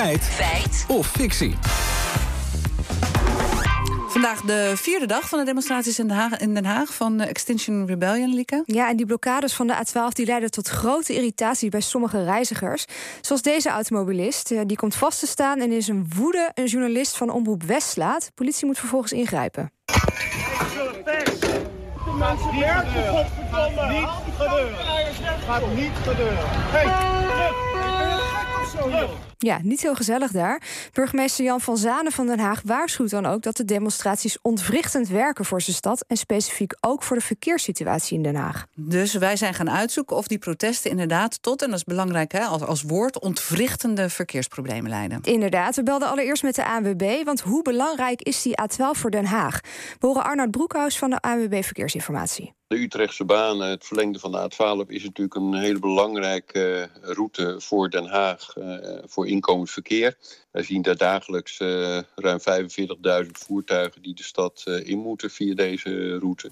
Feit. Feit. Of fictie. Vandaag de vierde dag van de demonstraties in Den Haag, in Den Haag van Extinction Rebellion, Lieke. Ja, en die blokkades van de A12 die leiden tot grote irritatie bij sommige reizigers. Zoals deze automobilist. Die komt vast te staan en is een woede een journalist van Omroep West slaat. Politie moet vervolgens ingrijpen. Gaat niet gebeuren. Gaat niet gebeuren. Gaat niet gebeuren. Hey. Ja, niet heel gezellig daar. Burgemeester Jan van Zanen van Den Haag waarschuwt dan ook dat de demonstraties ontwrichtend werken voor zijn stad en specifiek ook voor de verkeerssituatie in Den Haag. Dus wij zijn gaan uitzoeken of die protesten inderdaad tot, en dat is belangrijk hè, als, als woord, ontwrichtende verkeersproblemen leiden. Inderdaad, we belden allereerst met de ANWB, want hoe belangrijk is die A12 voor Den Haag? We horen Arnoud Broekhuis van de ANWB Verkeersinformatie. De Utrechtse baan, het verlengde van de A12, is natuurlijk een hele belangrijke route voor Den Haag, voor inkomend verkeer. Wij zien daar dagelijks ruim 45.000 voertuigen die de stad in moeten via deze route.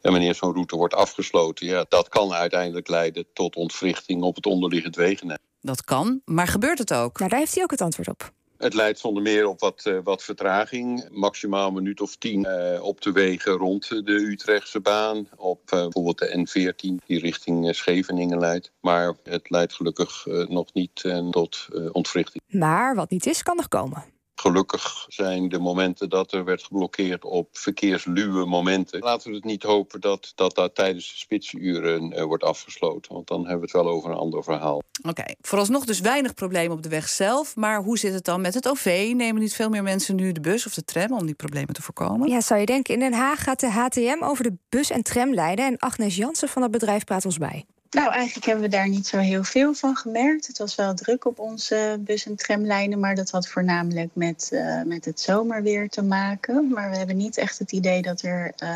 En wanneer zo'n route wordt afgesloten, ja, dat kan uiteindelijk leiden tot ontwrichting op het onderliggend wegennet. Dat kan, maar gebeurt het ook? Nou, daar heeft hij ook het antwoord op. Het leidt zonder meer op wat, uh, wat vertraging. Maximaal een minuut of tien uh, op de wegen rond de Utrechtse baan. Op uh, bijvoorbeeld de N14 die richting Scheveningen leidt. Maar het leidt gelukkig nog niet tot ontwrichting. Maar wat niet is, kan nog komen. Gelukkig zijn de momenten dat er werd geblokkeerd op verkeersluwe momenten. Laten we het niet hopen dat dat, dat tijdens de spitsuren uh, wordt afgesloten. Want dan hebben we het wel over een ander verhaal. Oké, okay. vooralsnog dus weinig problemen op de weg zelf. Maar hoe zit het dan met het OV? Nemen niet veel meer mensen nu de bus of de tram om die problemen te voorkomen? Ja, zou je denken. In Den Haag gaat de HTM over de bus en tram leiden. En Agnes Jansen van het bedrijf praat ons bij. Nou, eigenlijk hebben we daar niet zo heel veel van gemerkt. Het was wel druk op onze bus- en tramlijnen, maar dat had voornamelijk met, uh, met het zomerweer te maken. Maar we hebben niet echt het idee dat er uh,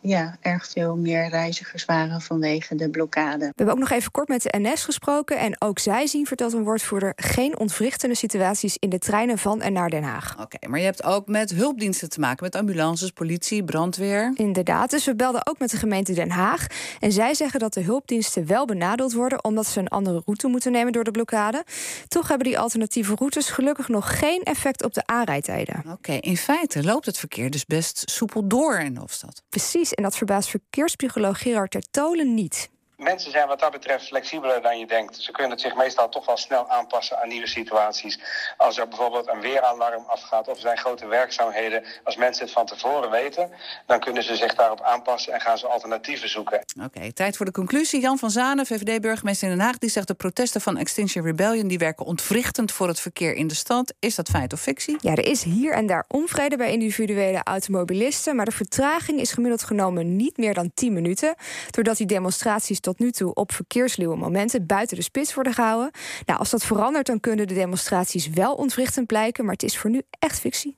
ja, erg veel meer reizigers waren vanwege de blokkade. We hebben ook nog even kort met de NS gesproken. En ook zij zien, vertelt een woordvoerder, geen ontwrichtende situaties in de treinen van en naar Den Haag. Oké, okay, maar je hebt ook met hulpdiensten te maken, met ambulances, politie, brandweer. Inderdaad, dus we belden ook met de gemeente Den Haag. En zij zeggen dat de hulpdiensten wel benadeeld worden omdat ze een andere route moeten nemen door de blokkade. Toch hebben die alternatieve routes gelukkig nog geen effect op de aanrijdtijden. Oké, okay, in feite loopt het verkeer dus best soepel door in de hoofdstad. Precies, en dat verbaast verkeerspsycholoog Gerard Tertolen niet. Mensen zijn wat dat betreft flexibeler dan je denkt. Ze kunnen zich meestal toch wel snel aanpassen aan nieuwe situaties. Als er bijvoorbeeld een weeralarm afgaat of er zijn grote werkzaamheden. Als mensen het van tevoren weten, dan kunnen ze zich daarop aanpassen en gaan ze alternatieven zoeken. Oké, okay, tijd voor de conclusie. Jan van Zanen, VVD-burgemeester in Den Haag, die zegt de protesten van Extinction Rebellion die werken ontwrichtend voor het verkeer in de stad. Is dat feit of fictie? Ja, er is hier en daar onvrede bij individuele automobilisten, maar de vertraging is gemiddeld genomen niet meer dan 10 minuten. Doordat die demonstraties tot nu toe op verkeersluwe momenten buiten de spits worden gehouden. Nou, als dat verandert, dan kunnen de demonstraties wel ontwrichtend blijken, maar het is voor nu echt fictie.